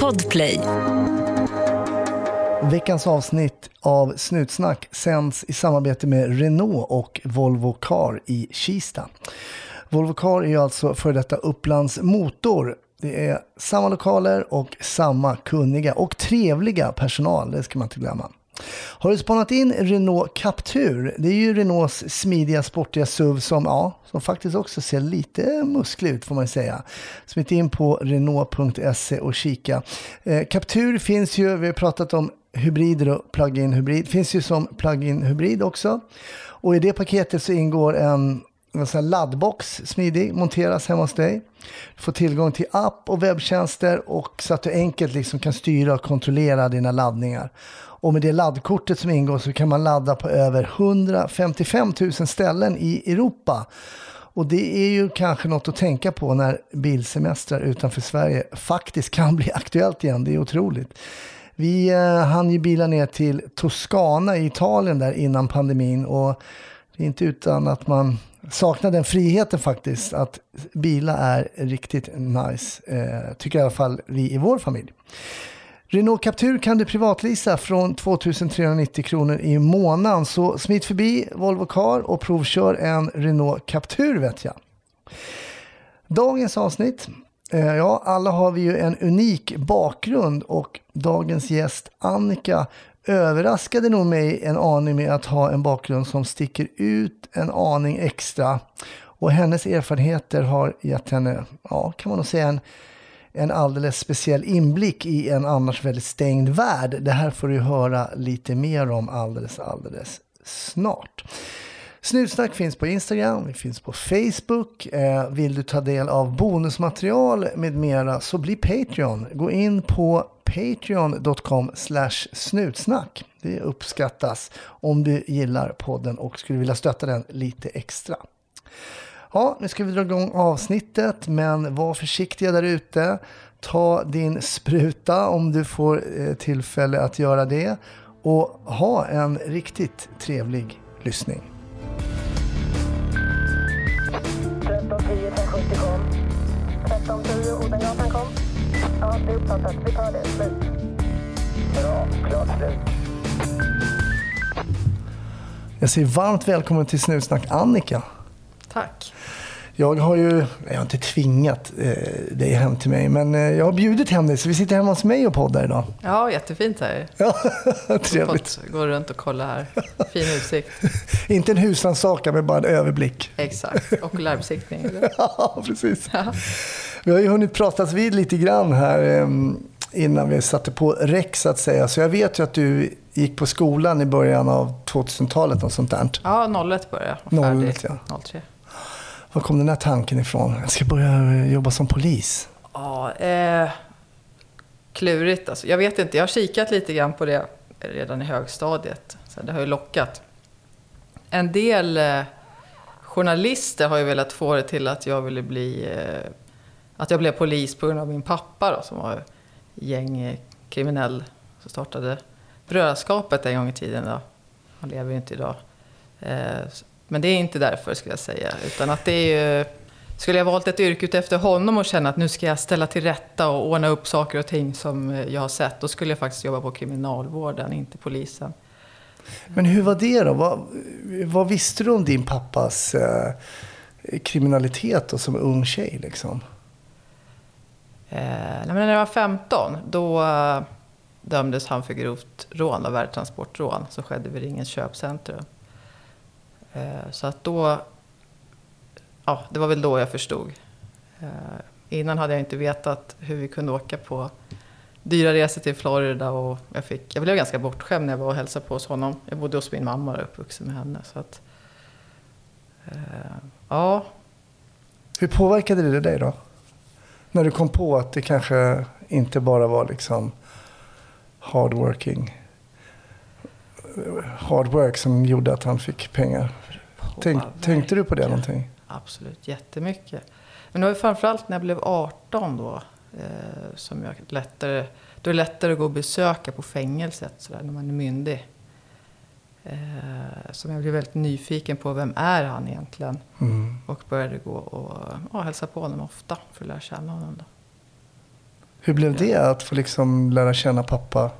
Podplay. Veckans avsnitt av Snutsnack sänds i samarbete med Renault och Volvo Car i Kista. Volvo Car är alltså för detta Upplands Motor. Det är samma lokaler och samma kunniga och trevliga personal, det ska man inte glömma. Har du spanat in Renault Captur? Det är ju Renaults smidiga sportiga SUV som, ja, som faktiskt också ser lite musklig ut får man säga. Smit in på Renault.se och kika. Eh, Captur finns ju, vi har pratat om hybrider och plug-in hybrid, finns ju som plug-in hybrid också. Och i det paketet så ingår en en sån laddbox, smidig, monteras hemma hos dig. Du får tillgång till app och webbtjänster och så att du enkelt liksom kan styra och kontrollera dina laddningar. Och med det laddkortet som ingår så kan man ladda på över 155 000 ställen i Europa. Och det är ju kanske något att tänka på när bilsemestrar utanför Sverige faktiskt kan bli aktuellt igen. Det är otroligt. Vi eh, hann ju bila ner till Toscana i Italien där innan pandemin och det är inte utan att man saknar den friheten faktiskt. Att bila är riktigt nice, eh, tycker i alla fall vi i vår familj. Renault Captur kan du privatlisa från 2390 kronor i månaden. Så smit förbi Volvo Car och provkör en Renault Captur vet jag. Dagens avsnitt. Eh, ja, alla har vi ju en unik bakgrund och dagens gäst Annika överraskade nog mig en aning med att ha en bakgrund som sticker ut en aning extra. Och hennes erfarenheter har gett henne, ja, kan man nog säga en en alldeles speciell inblick i en annars väldigt stängd värld. Det här får du höra lite mer om alldeles, alldeles snart. Snutsnack finns på Instagram, vi finns på Facebook. Eh, vill du ta del av bonusmaterial med mera så bli Patreon. Gå in på patreon.com snutsnack. Det uppskattas om du gillar podden och skulle vilja stötta den lite extra. Ja, nu ska vi dra igång avsnittet, men var försiktiga där ute. Ta din spruta om du får eh, tillfälle att göra det och ha en riktigt trevlig lyssning. 1310 1070 kom. 1310 Odengatan kom. Ja, det är uppfattat. Vi tar det. Slut. Bra. Klart slut. Jag säger varmt välkommen till Snutsnack Annika. Tack. Jag har ju, jag har inte tvingat eh, dig hem till mig, men eh, jag har bjudit hem dig så vi sitter hemma hos mig och poddar idag. Ja, jättefint här. Ja, trevligt. Gå runt och kolla här. Fin utsikt. inte en husrannsakan med bara en överblick. Exakt, och lärbesiktning. ja, precis. Ja. Vi har ju hunnit pratas vid lite grann här eh, innan vi satte på räck så att säga. Så jag vet ju att du gick på skolan i början av 2000-talet, något sånt där. Ja, 01 började jag. 01, ja. 03. Var kom den här tanken ifrån? Jag ska börja eh, jobba som polis. Ja, eh, klurigt alltså. Jag vet inte, jag har kikat lite grann på det redan i högstadiet. Så det har ju lockat. En del eh, journalister har ju velat få det till att jag ville bli... Eh, att jag blev polis på grund av min pappa då, som var gängkriminell. Eh, som startade Brödraskapet en gång i tiden. Då. Han lever ju inte idag. Eh, men det är inte därför skulle jag säga. Utan att det är ju... Skulle jag valt ett yrke ut efter honom och känna att nu ska jag ställa till rätta och ordna upp saker och ting som jag har sett. Då skulle jag faktiskt jobba på kriminalvården, inte polisen. Men hur var det då? Vad, vad visste du om din pappas eh, kriminalitet då, som ung tjej? Liksom? Eh, när jag var 15, då eh, dömdes han för grovt rån av värdetransportrån som skedde vid Ringens köpcentrum. Eh, så att då, ja, det var väl då jag förstod. Eh, innan hade jag inte vetat hur vi kunde åka på dyra resor till Florida och jag, fick, jag blev ganska bortskämd när jag var och hälsade på hos honom. Jag bodde hos min mamma och uppvuxen med henne. Så att, eh, ja. Hur påverkade det dig då? När du kom på att det kanske inte bara var liksom hardworking hard work som gjorde att han fick pengar. Tänk, tänkte du på det någonting? Absolut, jättemycket. Men det var framförallt när jag blev 18 då. Eh, som jag lättare, då är det lättare att gå och besöka på fängelset sådär, när man är myndig. Eh, som jag blev väldigt nyfiken på, vem är han egentligen? Mm. Och började gå och ja, hälsa på honom ofta för att lära känna honom. Då. Hur blev det att få liksom lära känna pappa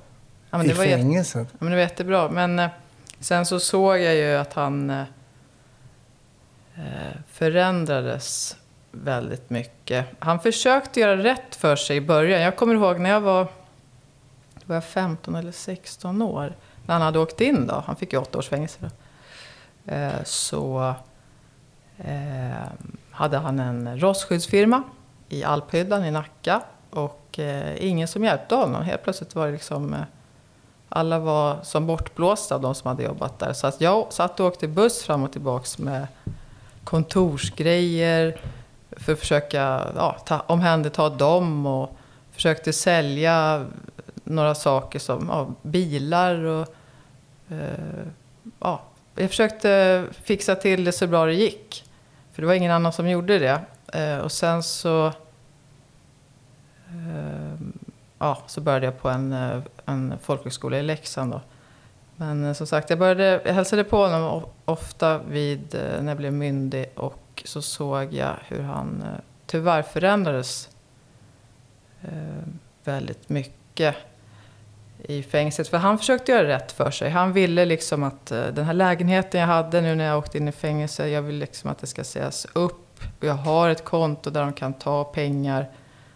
Ja, i var jätte- fängelset? Ja, men det var jättebra. Men eh, sen så såg jag ju att han eh, Eh, förändrades väldigt mycket. Han försökte göra rätt för sig i början. Jag kommer ihåg när jag var, var jag 15 eller 16 år. När han hade åkt in då. Han fick ju åtta års fängelse då. Eh, så eh, hade han en rostskyddsfirma i Alphyddan i Nacka. Och eh, ingen som hjälpte honom. Helt plötsligt var det liksom... Eh, alla var som bortblåsta av de som hade jobbat där. Så att jag satt och åkte buss fram och tillbaks med kontorsgrejer för att försöka ja, ta, omhänderta dem och försökte sälja några saker som ja, bilar och eh, ja, jag försökte fixa till det så bra det gick. För det var ingen annan som gjorde det. Eh, och sen så eh, ja, så började jag på en, eh, en folkhögskola i Leksand. Då. Men eh, som sagt, jag, började, jag hälsade på honom ofta vid, eh, när jag blev myndig och så såg jag hur han eh, tyvärr förändrades väldigt mycket i fängelset. För han försökte göra rätt för sig. Han ville liksom att den här lägenheten jag hade nu när jag åkte in i fängelse, jag vill liksom att det ska sägas upp. Och jag har ett konto där de kan ta pengar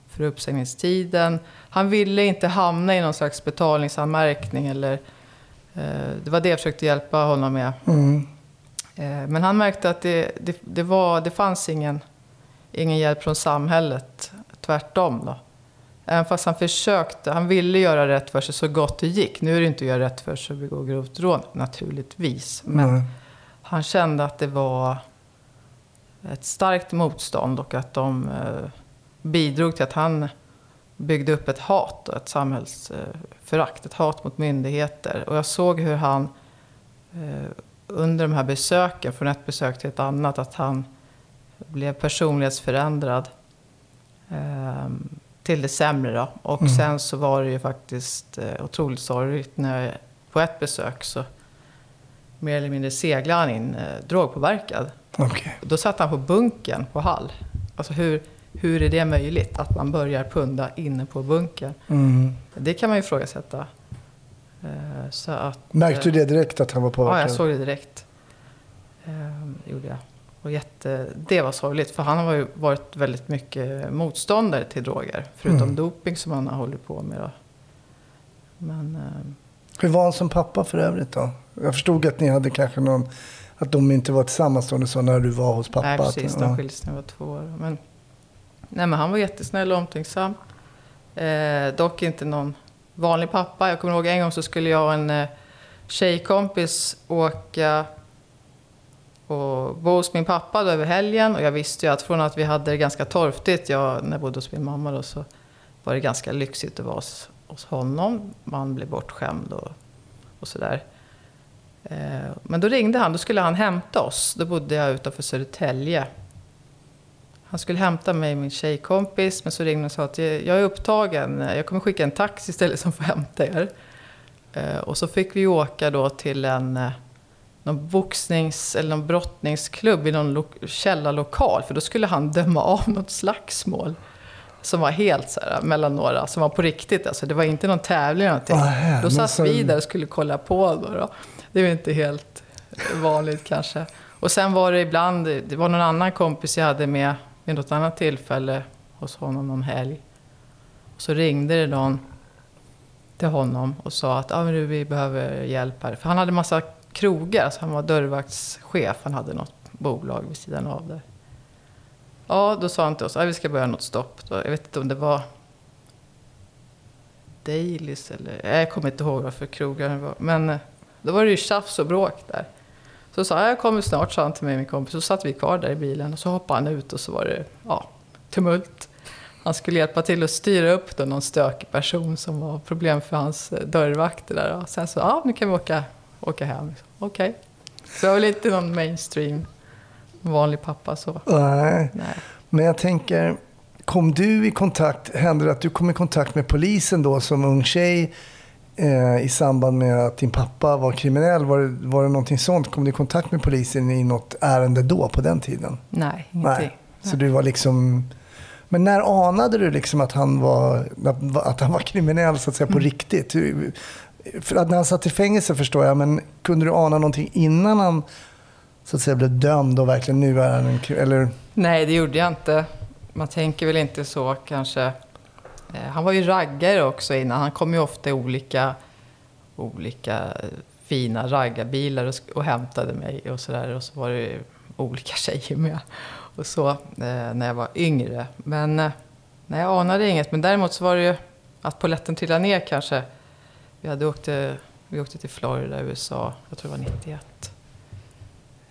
för uppsägningstiden. Han ville inte hamna i någon slags betalningsanmärkning eller det var det jag försökte hjälpa honom med. Mm. Eh, men han märkte att det, det, det, var, det fanns ingen, ingen hjälp från samhället. Tvärtom då. Även fast han försökte, han ville göra rätt för sig så gott det gick. Nu är det inte att göra rätt för sig att begå grovt rån, naturligtvis. Men Mm. han kände att det var ett starkt motstånd och att de eh, bidrog till att han byggde upp ett hat och ett samhällsförakt, ett hat mot myndigheter. Och jag såg hur han eh, under de här besöken, från ett besök till ett annat, att han blev personlighetsförändrad eh, till det sämre. Då. Och Mm. sen så var det ju faktiskt eh, otroligt sorgligt när jag, på ett besök så mer eller mindre seglade han in eh, drogpåverkad. Okej. Då satt han på bunken på Hall. Alltså hur, hur är det möjligt att man börjar punda inne på bunkern? Mm. Det kan man ju ifrågasätta. Eh, Så att, Märkte eh, du det direkt att han var Ja, påverkad? jag såg det direkt. Eh, Det gjorde jag. Och jätte, det var sorgligt, för han har ju varit väldigt mycket motståndare till droger. Förutom Mm. doping som han har hållit på med. Då. Men eh, Hur var han som pappa för övrigt då? Jag förstod att ni hade kanske någon, att de inte var tillsammans då när du var hos pappa. nej, att- precis, ja. de skildes när jag var två år. Men, nej, men han var jättesnäll och omtänksam. Eh, dock inte någon vanlig pappa. Jag kommer ihåg en gång så skulle jag och en eh, tjejkompis åka och bo hos min pappa då över helgen. Och jag visste ju att från att vi hade det ganska torftigt, jag, när jag bodde hos min mamma då, så var det ganska lyxigt att vara hos, hos honom. Man blev bortskämd och, och sådär. Eh, men då ringde han, då skulle han hämta oss. Då bodde jag utanför Södertälje. Han skulle hämta mig och min tjejkompis, men så ringde han och sa att jag är upptagen. Jag kommer skicka en taxi istället som får hämta er. Eh, Och så fick vi åka då till en eh, någon boxnings eller någon brottningsklubb i någon lo- källarlokal. För då skulle han döma av något slagsmål. Som var helt så här, mellan några, som var på riktigt. Alltså, det var inte någon tävling eller någonting. Nähä, då satt så- vi där och skulle kolla på. Då, då. Det var inte helt vanligt kanske. Och sen var det ibland, det var någon annan kompis jag hade med vid något annat tillfälle hos honom någon helg. Så ringde det någon till honom och sa att ah, men du, vi behöver hjälp här. För han hade massa krogar, alltså han var dörrvaktschef. Han hade något bolag vid sidan av där. Ja, då sa han till oss att vi ska börja något stopp. Då. Jag vet inte om det var Dailys eller... Jag kommer inte ihåg vad för krogar det var. Men eh, då var det ju tjafs och bråk där. Så sa jag, jag kommer snart, sa han till mig min kompis. Så satt vi kvar där i bilen och så hoppade han ut och så var det ja, tumult. Han skulle hjälpa till att styra upp då någon stökig person som var problem för hans eh, dörrvakter där. Och sen så, ja nu kan vi åka, åka hem. Okej. Så jag var inte någon mainstream vanlig pappa så. Nej. Nej. Men jag tänker, kom du i kontakt, hände det att du kom i kontakt med polisen då som ung tjej eh, i samband med att din pappa var kriminell? Var det, var det någonting sånt? Kom du i kontakt med polisen i något ärende då, på den tiden? Nej, ingenting. Så du var liksom Men när anade du liksom att han var, att han var kriminell så att säga på Mm. riktigt? För att när han satt i fängelse förstår jag, men kunde du ana någonting innan han så att säga blev dömd och verkligen nu är han en eller Nej, det gjorde jag inte. Man tänker väl inte så kanske. Eh, han var ju raggare också innan. Han kom ju ofta i olika, olika eh, fina raggarbilar och, och hämtade mig och sådär. Och så var det olika tjejer med. Och så eh, när jag var yngre. Men eh, nej, jag anade inget. Men däremot så var det ju att polletten trillade ner kanske. Vi, hade åkt, vi åkte till Florida, USA. Jag tror det var 91.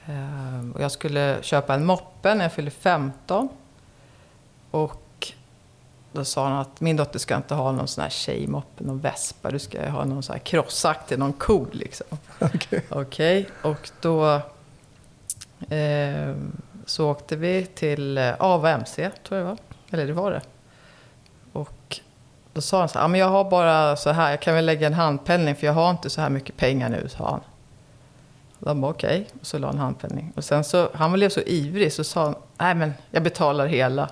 Eh, och jag skulle köpa en moppe när jag fyllde 15. Och då sa han att min dotter ska inte ha någon sån här tjejmoppe, någon Vespa. Du ska ha någon sån här crossaktig, någon cool liksom. Okej. Okej, och då ehm, så åkte vi till eh, Ava MC, tror jag det var. Eller det var det. Och då sa han så här, "Ja, men jag har bara så här, jag kan väl lägga en handpenning för jag har inte så här mycket pengar nu, sa han. De bara okej, och så la han handpenning. Och sen så, han blev så ivrig så sa han, nej men jag betalar hela.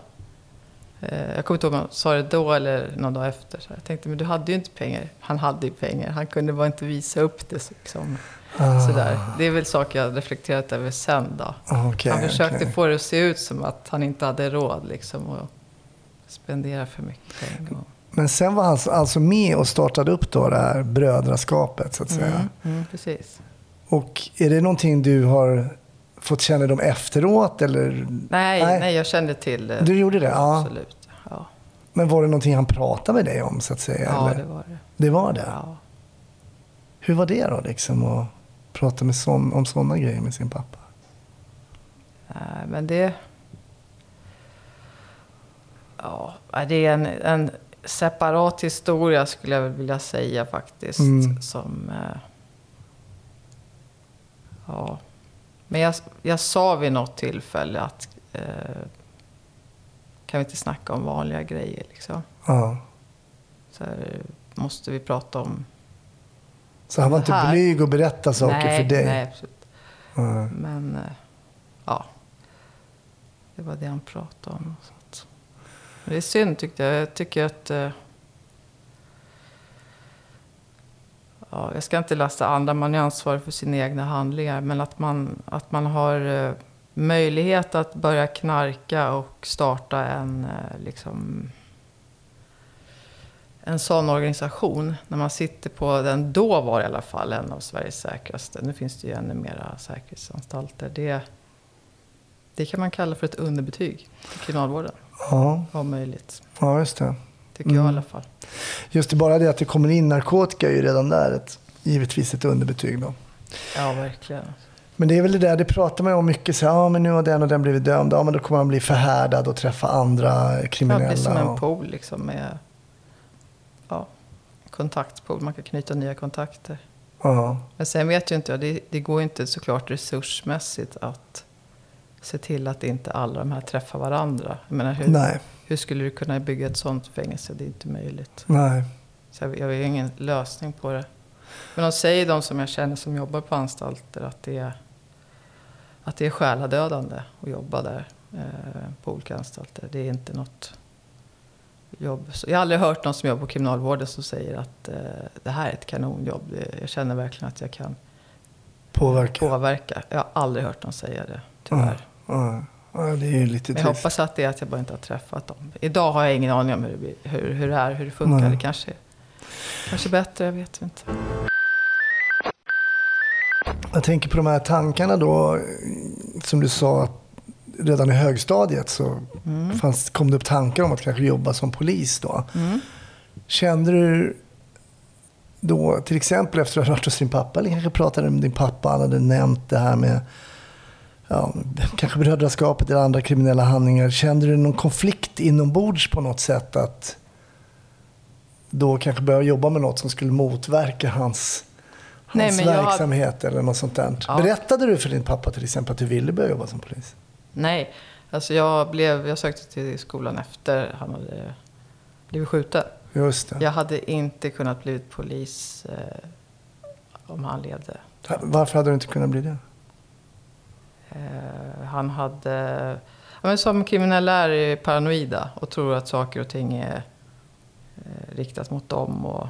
Eh, Jag kommer inte ihåg om han sa det då eller någon dag efter. Så jag tänkte, men du hade ju inte pengar. Han hade ju pengar, han kunde bara inte visa upp det. Liksom. Ah, Sådär. Det är väl saker jag reflekterat över sen då. okej, han försökte okej. få det att se ut som att han inte hade råd liksom att spendera för mycket pengar. Men sen var han alltså med och startade upp då det här brödraskapet så att säga. Mm, mm, precis. Och är det någonting du har fått kännedom efteråt eller? Nej, Nej. nej. jag kände till det. Du gjorde det? Ja. Absolut. Ja, Men var det någonting han pratade med dig om så att säga? ja eller? det var det. det var det? Ja. Hur var det då liksom att prata med sån, om sådana grejer med sin pappa? Nej, men det... Ja, det är en, en separat historia skulle jag vilja säga faktiskt. Mm. Som... eh, Ja. Men jag, jag sa vid något tillfälle att... Eh, kan vi inte snacka om vanliga grejer liksom? Ja. Så här, måste vi prata om... Så han var inte här- blyg och berätta saker nej, för dig? Nej, absolut. Ja. Men eh, ja, det var det han pratade om. Så att, det är synd tyckte jag. Jag tycker att... eh, Ja, jag ska inte lasta andra, man är ansvarig för sina egna handlingar. Men att man, att man har eh, möjlighet att börja knarka och starta en, eh, liksom, en sån organisation. När man sitter på den, då var det i alla fall en av Sveriges säkraste. Nu finns det ju ännu mera säkerhetsanstalter. Det, det kan man kalla för ett underbetyg till kriminalvården. Ja, Om möjligt. ja, just det. Tycker jag i Mm. alla fall. Just det, bara det att det kommer in narkotika är ju redan där ett, givetvis ett underbetyg. Då. Ja, verkligen. Men det är väl det där, det pratar man ju om mycket. Så, ja, men nu har den och den blivit dömd. Ja, men då kommer han bli förhärdad och träffa andra Det kriminella. blir som en pool liksom med ja, kontaktpool. Man kan knyta nya kontakter. Ja, Men sen vet ju inte jag, det, det går ju inte såklart resursmässigt att se till att inte alla de här träffar varandra. Jag menar, hur, nej, hur skulle du kunna bygga ett sånt fängelse? Det är inte möjligt. nej. Så jag, jag har ingen lösning på det. Men de säger, de som jag känner som jobbar på anstalter, att det är, att det är själadödande att jobba där eh, på olika anstalter. Det är inte något jobb. Så jag har aldrig hört någon som jobbar på kriminalvården som säger att eh, det här är ett kanonjobb. Jag känner verkligen att jag kan Påverka. påverka. Jag har aldrig hört någon säga det, tyvärr. Ja, ja, det är lite Men jag trist. hoppas att det är att jag bara inte har träffat dem. Idag har jag ingen aning om hur det, hur, hur det är, hur det funkar. Nej. Det kanske, kanske bättre, jag vet inte. Jag tänker på de här tankarna då, som du sa, att redan i högstadiet så Mm. fanns, kom det upp tankar om att kanske jobba som polis då. Mm. Kände du då, till exempel efter att ha varit hos din pappa, eller kanske pratade med din pappa, han hade nämnt det här med ja, kanske brödraskapet eller andra kriminella handlingar. Kände du någon konflikt inombords på något sätt att då kanske börja jobba med något som skulle motverka hans, Nej, hans jag- verksamhet eller något sånt där? Ja. Berättade du för din pappa till exempel att du ville börja jobba som polis? Nej, alltså jag, blev, jag sökte till skolan efter han hade blivit skjuten. Just det. Jag hade inte kunnat bli polis eh, om han levde. Varför hade du inte kunnat bli det? Eh, han hade... men som kriminella är paranoida och tror att saker och ting är eh, riktat mot dem. Och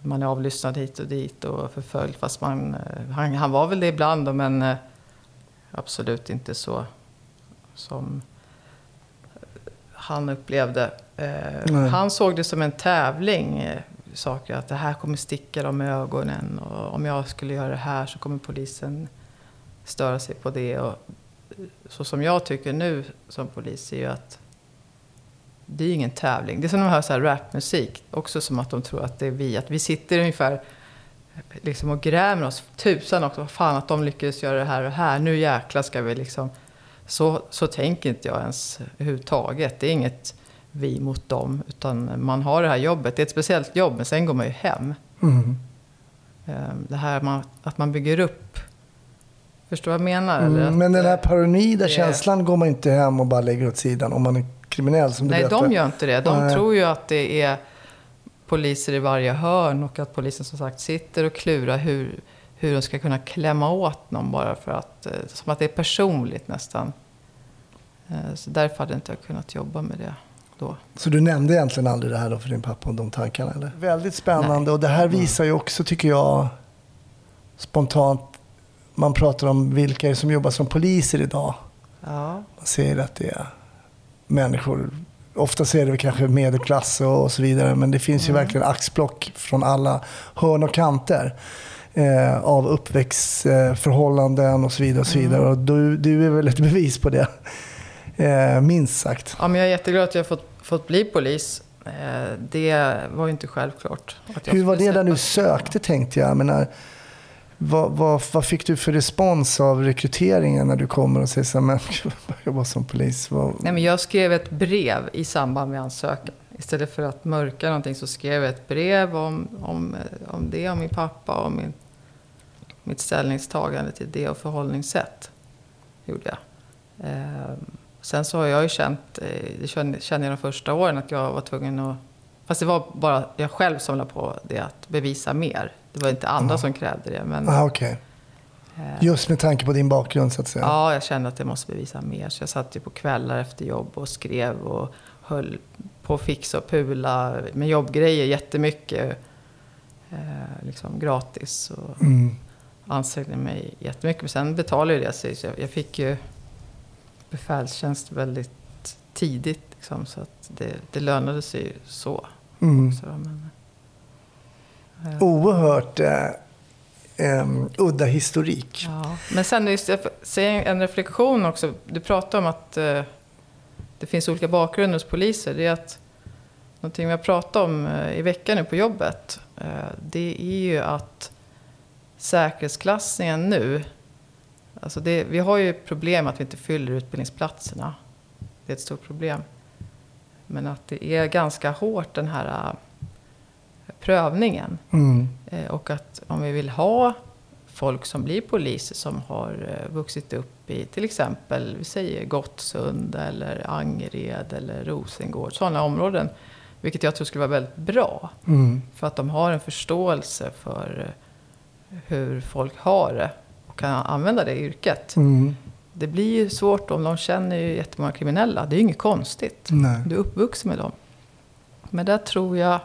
man är avlyssnad hit och dit och förföljd. Fast man, eh, han, han var väl det ibland men eh, absolut inte så som han upplevde. Eh, Nej. han såg det som en tävling. eh, Saker att det här kommer sticka dem i ögonen. Och om jag skulle göra det här så kommer polisen störa sig på det. Och så som jag tycker nu som polis är ju att det är ingen tävling. Det är som när man hör så här rapmusik. Också som att de tror att det är vi. Att vi sitter ungefär liksom och grämer oss tusan också. Fan att de lyckades göra det här och här. Nu jäklar ska vi liksom. Så, så tänker inte jag ens överhuvudtaget. Det är inget vi mot dem. Utan man har det här jobbet. Det är ett speciellt jobb men sen går man ju hem. Mm. Ehm, Det här att man bygger upp. Förstår vad jag menar? Mm, men den här paranoida det- känslan går man inte hem och bara lägger åt sidan om man är kriminell som du Nej, berättar. de gör inte det. De Nej. tror ju att det är poliser i varje hörn och att polisen som sagt sitter och klurar hur, hur de ska kunna klämma åt någon bara för att, eh, som att det är personligt nästan. Eh, Så därför hade inte jag kunnat jobba med det då. Så du nämnde egentligen aldrig det här då för din pappa och de tankarna? Eller? Väldigt spännande och det här visar ju också, tycker jag, spontant, man pratar om vilka som jobbar som poliser idag. Ja, Man ser att det är människor, ofta är det kanske medelklass och, och så vidare, men det finns ju verkligen axplock från alla hörn och kanter. Eh, av uppväxtförhållanden och så vidare. Och så vidare. Och du, du är väl ett bevis på det. Eh, minst sagt. ja men jag är jätteglad att jag fått, fått bli polis. Eh, Det var ju inte självklart. Hur var det när du sökte tänkte jag? jag menar, vad, vad, vad fick du för respons av rekryteringen när du kommer och säger så här, men jag jobbar som polis? Vad, Nej, men jag skrev ett brev i samband med ansökan. Istället för att mörka någonting så skrev jag ett brev om, om, om det, om min pappa och min, mitt ställningstagande till det och förhållningssätt. Gjorde jag. Ehm, sen så har jag ju känt, eh, det kände kände jag de första åren, att jag var tvungen att... Fast det var bara jag själv som la på det, att bevisa mer. Det var inte andra som krävde det. Men, ah, okej. eh, Just med tanke på din bakgrund så att säga. Ja, jag kände att jag måste bevisa mer. Så jag satt ju på kvällar efter jobb och skrev och höll på att fixa och pula med jobbgrejer jättemycket. Eh, liksom gratis. Och Mm. ansträngde mig jättemycket. Men sen betalade ju det sig. Så jag, jag fick ju befälstjänst väldigt tidigt. Liksom, så att det, det lönade sig så. Mm. Också, men, Oerhört eh, um, udda historik. Ja, men sen just, jag ser säga en reflektion också. Du pratar om att eh, det finns olika bakgrunder hos poliser. Det är att någonting vi har pratat om eh, i veckan nu på jobbet. Eh, det är ju att säkerhetsklassningen nu. Alltså det, vi har ju problem att vi inte fyller utbildningsplatserna. Det är ett stort problem. Men att det är ganska hårt den här eh, prövningen. Mm. Eh, Och att om vi vill ha folk som blir poliser som har eh, vuxit upp i till exempel, vi säger Gottsund eller Angered eller Rosengård, sådana områden. Vilket jag tror skulle vara väldigt bra. Mm. För att de har en förståelse för eh, hur folk har det och kan använda det i yrket. Mm. Det blir ju svårt om de känner ju jättemånga kriminella. Det är ju inget konstigt. Nej. Du är uppvuxen med dem. Men där tror jag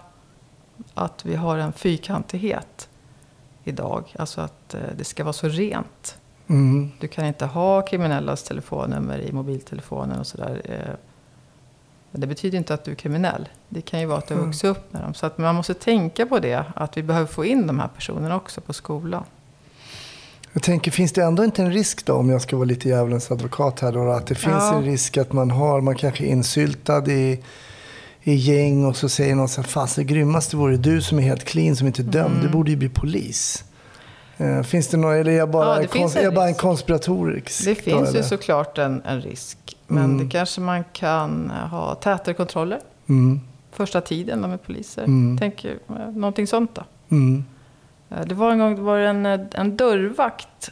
att vi har en fyrkantighet idag. Alltså att eh, det ska vara så rent. Mm. Du kan inte ha kriminellas telefonnummer i mobiltelefonen och sådär. eh. Men det betyder inte att du är kriminell. Det kan ju vara att du har Mm. vuxit upp med dem. Så att man måste tänka på det. Att vi behöver få in de här personerna också på skolan. Jag tänker, finns det ändå inte en risk då, om jag ska vara lite djävulens advokat här då, att det finns Ja. en risk att man har, man kanske är insyltad i, i gäng och så säger någon så här, fast det grymmaste vore du som är helt clean, som inte är dömd, du borde ju bli polis. Eh, finns det några, eller är jag bara, Mm. Ja, kons- jag bara en risk. konspiratorisk? Det då, finns ju eller? såklart en, en risk. Men Mm. det kanske man kan ha tätare kontroller. Mm, Första tiden de är poliser. Mm. Tänk eh, någonting sånt då. mm, Eh, Det var en gång det var en, en dörrvakt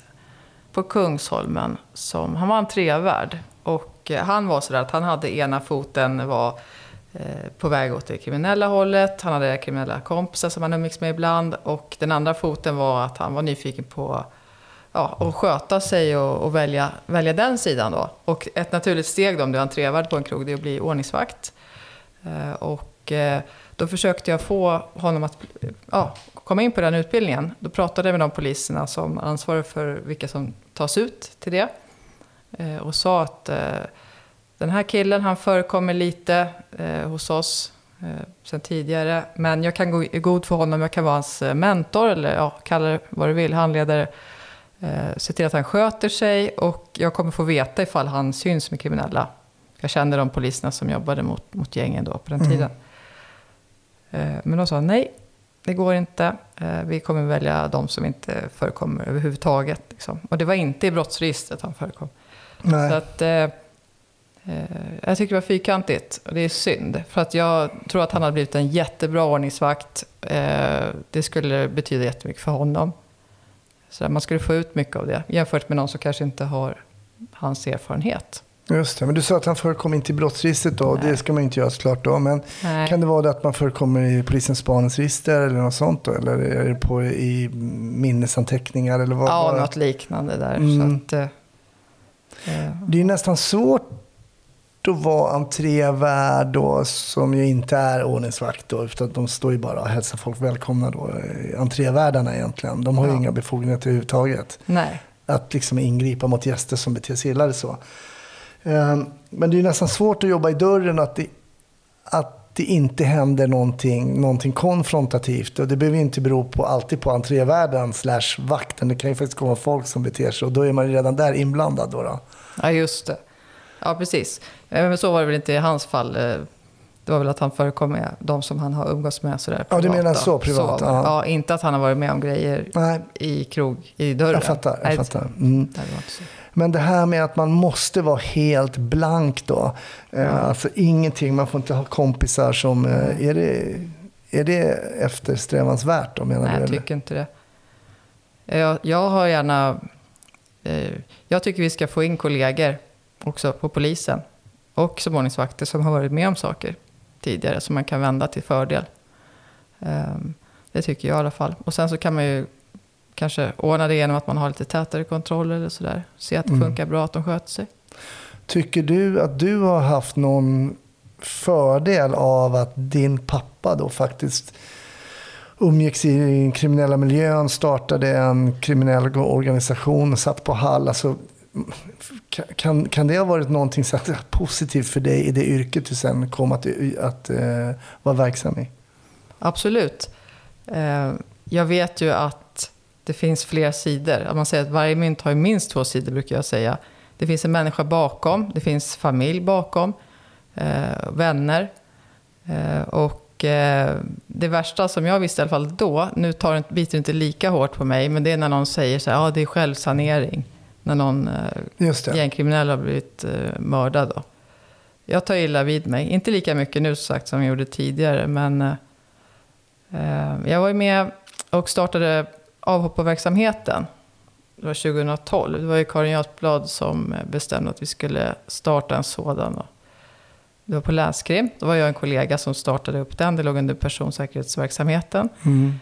på Kungsholmen. Som, han var en trevärd. Och han var sådär att han hade ena foten var Eh, på väg åt det kriminella hållet. Han hade kriminella kompisar som han umgicks med ibland. Och den andra foten var att han var nyfiken på ja, att sköta sig och, och, välja, välja den sidan då. Och ett naturligt steg då, om du är entrévärd på en krog, det är att bli ordningsvakt. Eh, och eh, då försökte jag få honom att ja, komma in på den utbildningen. Då pratade jag med de poliserna som ansvarar för vilka som tas ut till det. Och sa att eh, den här killen, han förekommer lite eh, hos oss eh, sen tidigare. Men jag kan gå i god för honom, jag kan vara hans eh, mentor eller ja, kalla det vad du vill, handledare. Eh, se till att han sköter sig och jag kommer få veta ifall han syns med kriminella. Jag kände de poliserna som jobbade mot, mot gängen då på den mm. tiden. Eh, men de sa nej, det går inte. Eh, vi kommer välja de som inte förekommer överhuvudtaget. Liksom. Och det var inte i brottsregistret han förekom. Nej. Så att, eh, jag tycker det var fyrkantigt och det är synd. För att jag tror att han hade blivit en jättebra ordningsvakt. Eh, det skulle betyda jättemycket för honom. Så man skulle få ut mycket av det jämfört med någon som kanske inte har hans erfarenhet. Just det, men du sa att han förekom inte i brottsregistret då. Nej. Det ska man inte göra såklart då. Men Nej. kan det vara det att man förekommer i polisens spaningsregister eller något sånt då? Eller är det på, i minnesanteckningar eller vad? Ja, bara? något liknande där. Mm. Så att, eh, det är nästan svårt att vara entrévärd då, som ju inte är ordningsvakt då, utan de står ju bara och hälsar folk välkomna då. Entrévärdarna egentligen, de har ju inga befogenheter överhuvudtaget. Nej. Att liksom ingripa mot gäster som beter sig illa eller så. Ehm, men det är ju nästan svårt att jobba i dörren att det, att det inte händer någonting, någonting konfrontativt. Och det behöver inte bero på, alltid på entrévärden slash vakten. Det kan ju faktiskt komma folk som beter sig och då är man ju redan där inblandad. Då, då. Ja, just det. Ja, precis. Eh, men så var det väl inte i hans fall. Eh, det var väl att han förekom med de som han har umgåtts med sådär privat. Ja, du menar så privat? Så, ja. inte att han har varit med om grejer Nej. i krog, i dörren. Jag fattar. Jag fattar. Mm. det Men det här med att man måste vara helt blank då. Ja. Alltså ingenting, man får inte ha kompisar som... Är det, är det eftersträvansvärt då, menar Nej, du? jag tycker inte det. Jag, jag har gärna... Jag tycker vi ska få in kollegor också på polisen och som ordningsvakter som har varit med om saker tidigare som man kan vända till fördel. Ehm, det tycker jag i alla fall. Och sen så kan man ju kanske ordna det genom att man har lite tätare kontroller eller sådär. Se att det mm. funkar bra, att de sköter sig. Tycker du att du har haft någon fördel av att din pappa då faktiskt umgicks i den kriminella miljön, startade en kriminell organisation, satt på Hall. Alltså, kan, kan det ha varit någonting så att, positivt för dig i det yrket du sen kom att, att uh, vara verksam i? Absolut. Uh, jag vet ju att det finns fler sidor. Att man säger att varje mynt har minst två sidor, brukar jag säga. Det finns en människa bakom, det finns familj bakom, uh, vänner. och det värsta som jag visste i alla fall då, nu tar det, biter det inte lika hårt på mig, men det är när någon säger så här, ja det är självsanering när någon eh, gängkriminell har blivit eh, mördad. Då. Jag tar illa vid mig. Inte lika mycket nu sagt som jag gjorde tidigare, men eh, eh jag var med och startade avhopparverksamheten. Det var 2012. Det var ju Karin Götblad som bestämde att vi skulle starta en sådan. Då. Det var på Länskrim. Då var jag en kollega som startade upp den. Det låg under personsäkerhetsverksamheten. Mm.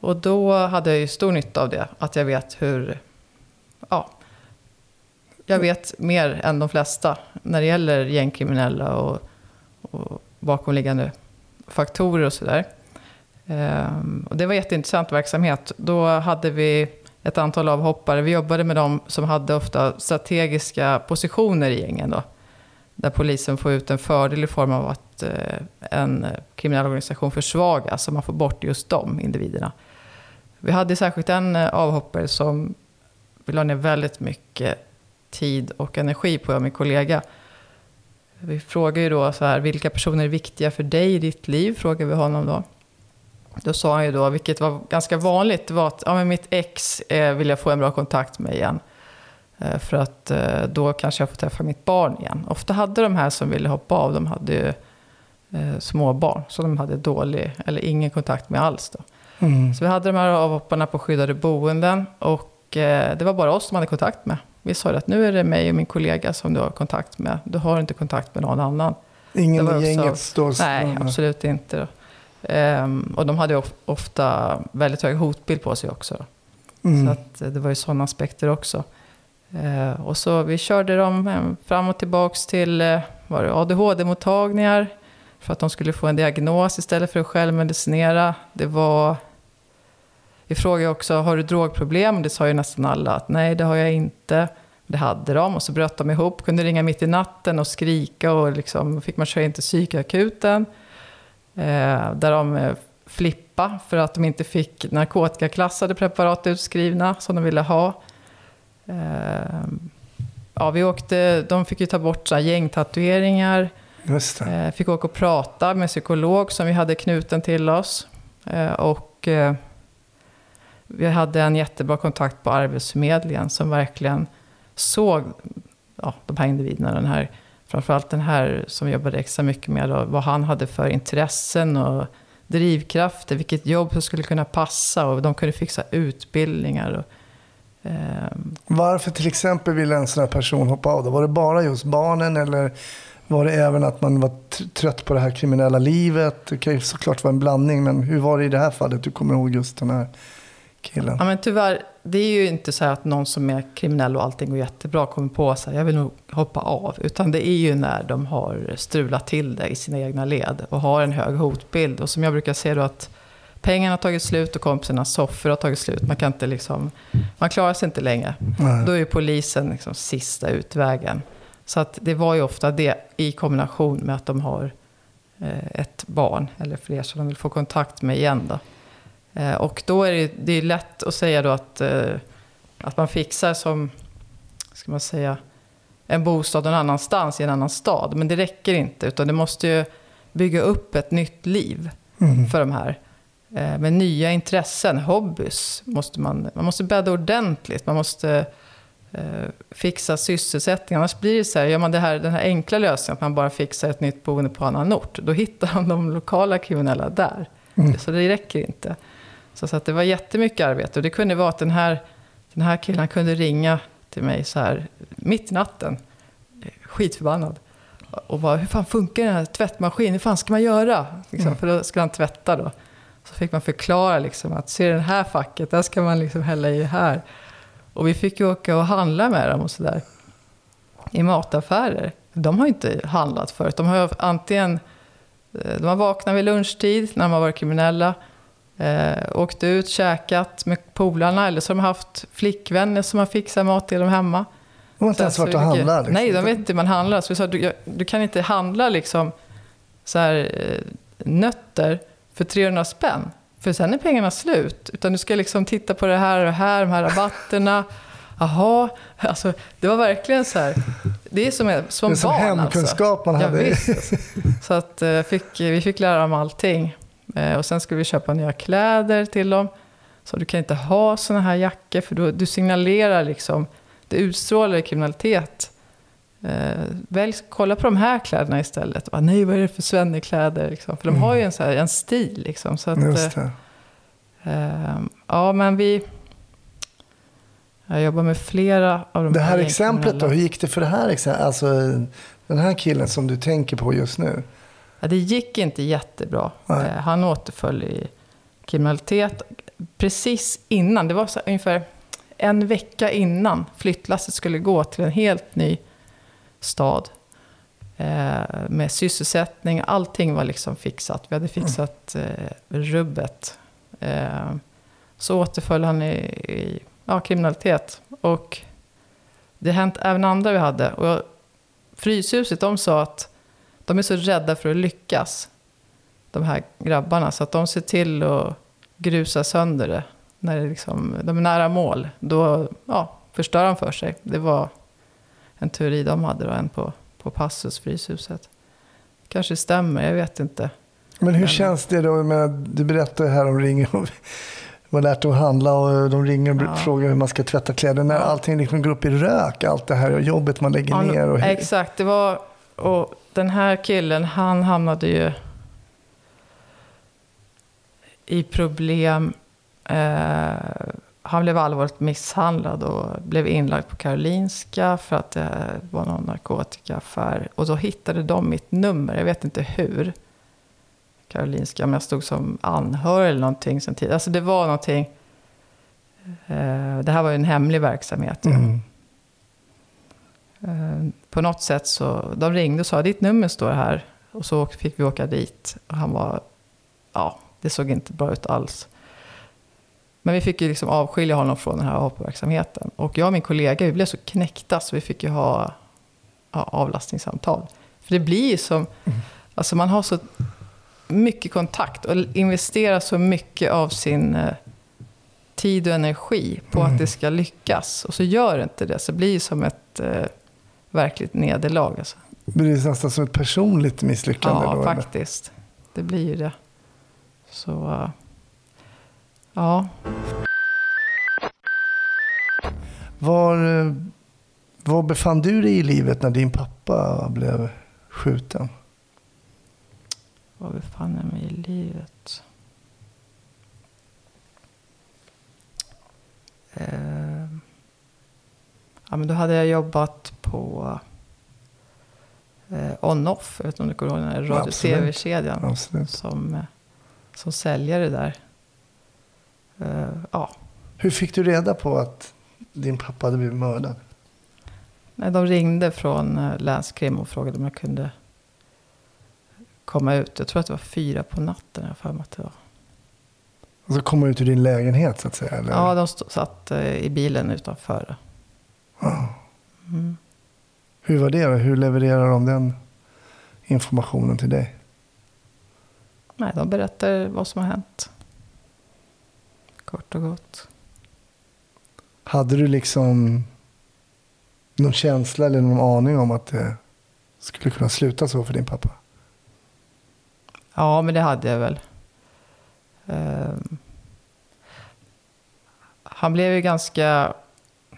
Och då hade jag ju stor nytta av det. Att jag vet hur ja, jag vet mer än de flesta när det gäller gängkriminella och, och bakomliggande faktorer och sådär. Ehm, och det var jätteintressant verksamhet. Då hade vi ett antal avhoppare. Vi jobbade med dem som hade ofta strategiska positioner i gängen. Då, där polisen får ut en fördel i form av att eh, en kriminell organisation försvagas, så man får bort just de individerna. Vi hade särskilt en eh, avhoppare som vi la ner väldigt mycket tid och energi på, jag och min kollega. Vi frågar ju då så här, vilka personer är viktiga för dig i ditt liv? Frågar vi honom då. Då sa han ju då, vilket var ganska vanligt, var att ja, men mitt ex eh, vill jag få en bra kontakt med igen. Eh, för att eh, då kanske jag får träffa mitt barn igen. Ofta hade de här som ville hoppa av, de hade ju eh, små barn. Så de hade dålig, eller ingen kontakt med alls då. Mm. Så vi hade de här avhopparna på skyddade boenden. Och eh, det var bara oss som hade kontakt med. Vi sa att nu är det mig och min kollega som du har kontakt med. Du har inte kontakt med någon annan. Ingen i gänget står Nej, absolut inte. Um, och de hade ofta väldigt hög hotbild på sig också. Mm. Så att, eh, det var ju sådana aspekter också. Eh, och så vi körde dem eh, fram och tillbaks till var det ADHD-mottagningar. För att de skulle få en diagnos istället för att självmedicinera. Det var... Vi frågade också, har du drogproblem? Det sa ju nästan alla att nej, det har jag inte. Det hade de och så bröt de ihop, kunde ringa mitt i natten och skrika och liksom fick man köra in till psykakuten. Eh, där de eh, flippa för att de inte fick narkotikaklassade preparat utskrivna som de ville ha. Eh, ja, vi åkte, de fick ju ta bort så här gängtatueringar. Just. Eh, fick åka och prata med psykolog som vi hade knuten till oss. Eh, och eh, vi hade en jättebra kontakt på Arbetsförmedlingen som verkligen såg ja, de här individerna. Den här, framförallt den här som vi jobbade extra mycket med då, vad han hade för intressen och drivkrafter, vilket jobb som skulle kunna passa och de kunde fixa utbildningar. Och, ehm. Varför till exempel ville en sån här person hoppa av? Då? Var det bara just barnen eller var det även att man var trött på det här kriminella livet? Det kan ju såklart vara en blandning, men hur var det i det här fallet? Du kommer ihåg just den här killen. Ja, men tyvärr, det är ju inte så att någon som är kriminell och allting går jättebra kommer på sig, jag vill nog hoppa av. Utan det är ju när de har strulat till det i sina egna led och har en hög hotbild. Och som jag brukar säga då att pengarna har tagit slut och kompisarnas soffor har tagit slut. Man kan inte liksom, man klarar sig inte längre. Nej. Då är ju polisen liksom sista utvägen. Så att det var ju ofta det i kombination med att de har eh, ett barn eller fler som de vill få kontakt med igen. Då. Eh, och då är det, det är lätt att säga då att, eh, att man fixar som, ska man säga, en bostad någon annanstans i en annan stad. Men det räcker inte, utan det måste ju bygga upp ett nytt liv Mm. för de här. Eh, med nya intressen, hobbys, måste man, man måste bädda ordentligt. Man måste fixa sysselsättning. Annars blir det så här, gör man det här, den här enkla lösningen, att man bara fixar ett nytt boende på annan ort, då hittar de de lokala kriminella där. Mm. Så det räcker inte. Så, så att det var jättemycket arbete. Och det kunde vara att den här, den här killen kunde ringa till mig så här mitt i natten, skitförbannad. Och bara, hur fan funkar den här tvättmaskinen? Hur fan ska man göra? Liksom, Mm. För då skulle han tvätta då. Så fick man förklara liksom att, ser den här facket, där ska man liksom hälla i här. Och vi fick ju åka och handla med dem och sådär. I mataffärer. De har inte handlat förut. De har antingen eh, de har vaknat vid lunchtid när de har varit kriminella. Eh, åkt ut, käkat med polarna. Eller så har de haft flickvänner som har fixat mat till dem hemma. De har inte ens varit och handlat. Liksom. Nej, de vet inte hur man handlar. Så vi sa, du, jag- du kan inte handla liksom så här, eh, nötter för 300 spänn. För sen är pengarna slut. Utan du ska liksom titta på det här och det här, de här rabatterna. Jaha, alltså det var verkligen så här. Det är som, som Det är som barn hemkunskap man alltså. hade. Ja, visst, alltså. Så att, eh, fick, vi fick lära dem allting. Eh, Och sen skulle vi köpa nya kläder till dem. Så du kan inte ha såna här jackor för då, du signalerar liksom, det utstrålar kriminalitet. Eh, välj, kolla på de här kläderna istället. Bara, Nej, vad är det för svennekläder? Liksom. För de har ju en, så här, en stil. Liksom, så att, Mm. Eh, eh, ja, men vi... Jag jobbar med flera av de Det här här exemplet då, hur gick det för det här exemplet? Alltså den här killen som du tänker på just nu. Ja, det gick inte jättebra. Nej. Eh, Han återföll i kriminalitet precis innan. Det var så ungefär en vecka innan flyttlasset skulle gå till en helt ny stad. Eh, med sysselsättning, allting var liksom fixat. Vi hade fixat eh, rubbet. Eh, så återföll han i, i ja, kriminalitet. Och det har hänt även andra vi hade. Och Fryshuset, de sa att de är så rädda för att lyckas, de här grabbarna, så att de ser till att grusa sönder det. När det liksom, de är nära mål, då ja, förstör de för sig. Det var en teori de hade då, en på, på Passus, Fryshuset. Kanske stämmer, jag vet inte. Men hur Men- känns det då? Med, du berättade här om ringer och var lärt att handla och de ringer och Ja. frågar hur man ska tvätta kläder. När allting liksom går upp i rök, allt det här jobbet man lägger Ja, ner. Och, Exakt, det var... Och den här killen, han hamnade ju i problem. Eh, han blev allvarligt misshandlad och blev inlagd på Karolinska för att det var någon narkotikaaffär. Och då hittade de mitt nummer, jag vet inte hur. Karolinska, men jag stod som anhörig eller någonting sen tidigare. Alltså det var någonting. Eh, det här var ju en hemlig verksamhet. Mm. Ja. På något sätt så, de ringde och sa ditt nummer står här. Och så fick vi åka dit. Och han var, ja, det såg inte bra ut alls. Men vi fick ju liksom avskilja honom från den här avhopparverksamheten. Och jag och min kollega, vi blev så knäckta så vi fick ju ha ja, avlastningssamtal. För det blir ju som, alltså man har så mycket kontakt och investerar så mycket av sin eh, tid och energi på att det ska lyckas. Och så gör det inte det, så det blir ju som ett eh, verkligt nederlag. Alltså. Det blir nästan som ett personligt misslyckande. Ja, då, eller? faktiskt. Det blir ju det. Så, eh, ja. Var, eh, var befann du dig i livet när din pappa blev skjuten? Var befann jag mig i livet? Eh, ja, men då hade jag jobbat på eh, On-Off. Jag vet inte om du kommer ihåg den här radio-tv-kedjan. Som, eh, som säljare där. Eh, ja, Hur fick du reda på att din pappa hade blivit mördad? Nej, de ringde från eh, länskrim och frågade om jag kunde komma ut. Jag tror att det var fyra på natten. Jag för mig att det var. Och så kom ut ur din lägenhet så att säga? Eller? Ja, de stod, satt eh, i bilen utanför. Mm. Hur var det då? Hur levererar de den informationen till dig? Nej, de berättar vad som har hänt. Kort och gott. Hade du liksom någon känsla eller någon aning om att det skulle kunna sluta så för din pappa? Ja, men det hade jag väl. Ehm. han blev ju ganska,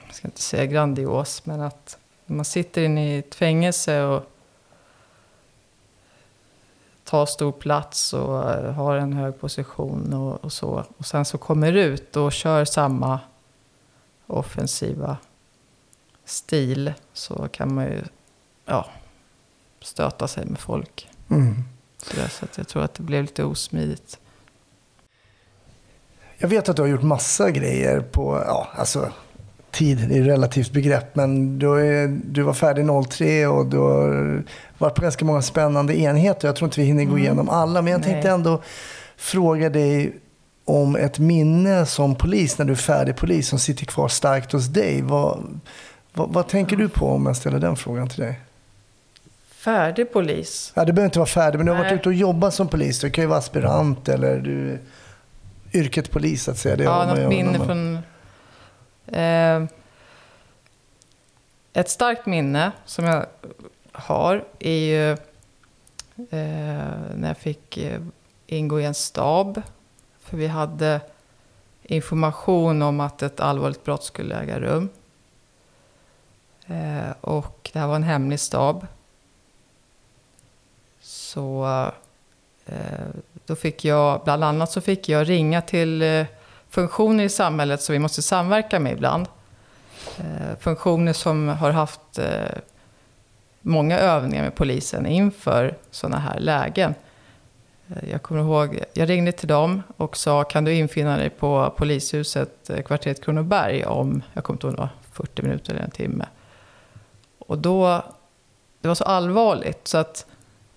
jag ska inte säga grandios, men att när man sitter inne i ett fängelse och tar stor plats och eh, har en hög position och, och så. Och sen så kommer ut och kör samma offensiva stil så kan man ju ja, stöta sig med folk. Mm. Så, där, så jag tror att det blev lite osmidigt. Jag vet att du har gjort massa grejer på, ja, alltså tid är relativt begrepp, men du, är, du var färdig 03 och du har varit på ganska många spännande enheter. Jag tror inte vi hinner gå igenom alla, men jag Nej. tänkte ändå fråga dig om ett minne som polis, när du är färdig polis, som sitter kvar starkt hos dig. Vad, vad, vad tänker du på om jag ställer den frågan till dig? Färdig polis. Ja, du behöver inte vara färdig, men du har varit Nej. ute och jobbat som polis. Du kan ju vara aspirant eller du yrket polis, så att säga. Det Ja, något minne man- från... Eh, ett starkt minne som jag har är ju eh, när jag fick eh, ingå i en stab. För vi hade information om att ett allvarligt brott skulle äga rum. Eh, och det här var en hemlig stab. Så eh, då fick jag, bland annat så fick jag ringa till eh, funktioner i samhället som vi måste samverka med ibland. Eh, funktioner som har haft eh, många övningar med polisen inför sådana här lägen. Eh, jag kommer ihåg, jag ringde till dem och sa kan du infinna dig på polishuset kvarteret Kronoberg om, jag kommer inte ihåg, om det var 40 minuter eller en timme. Och då, det var så allvarligt så att,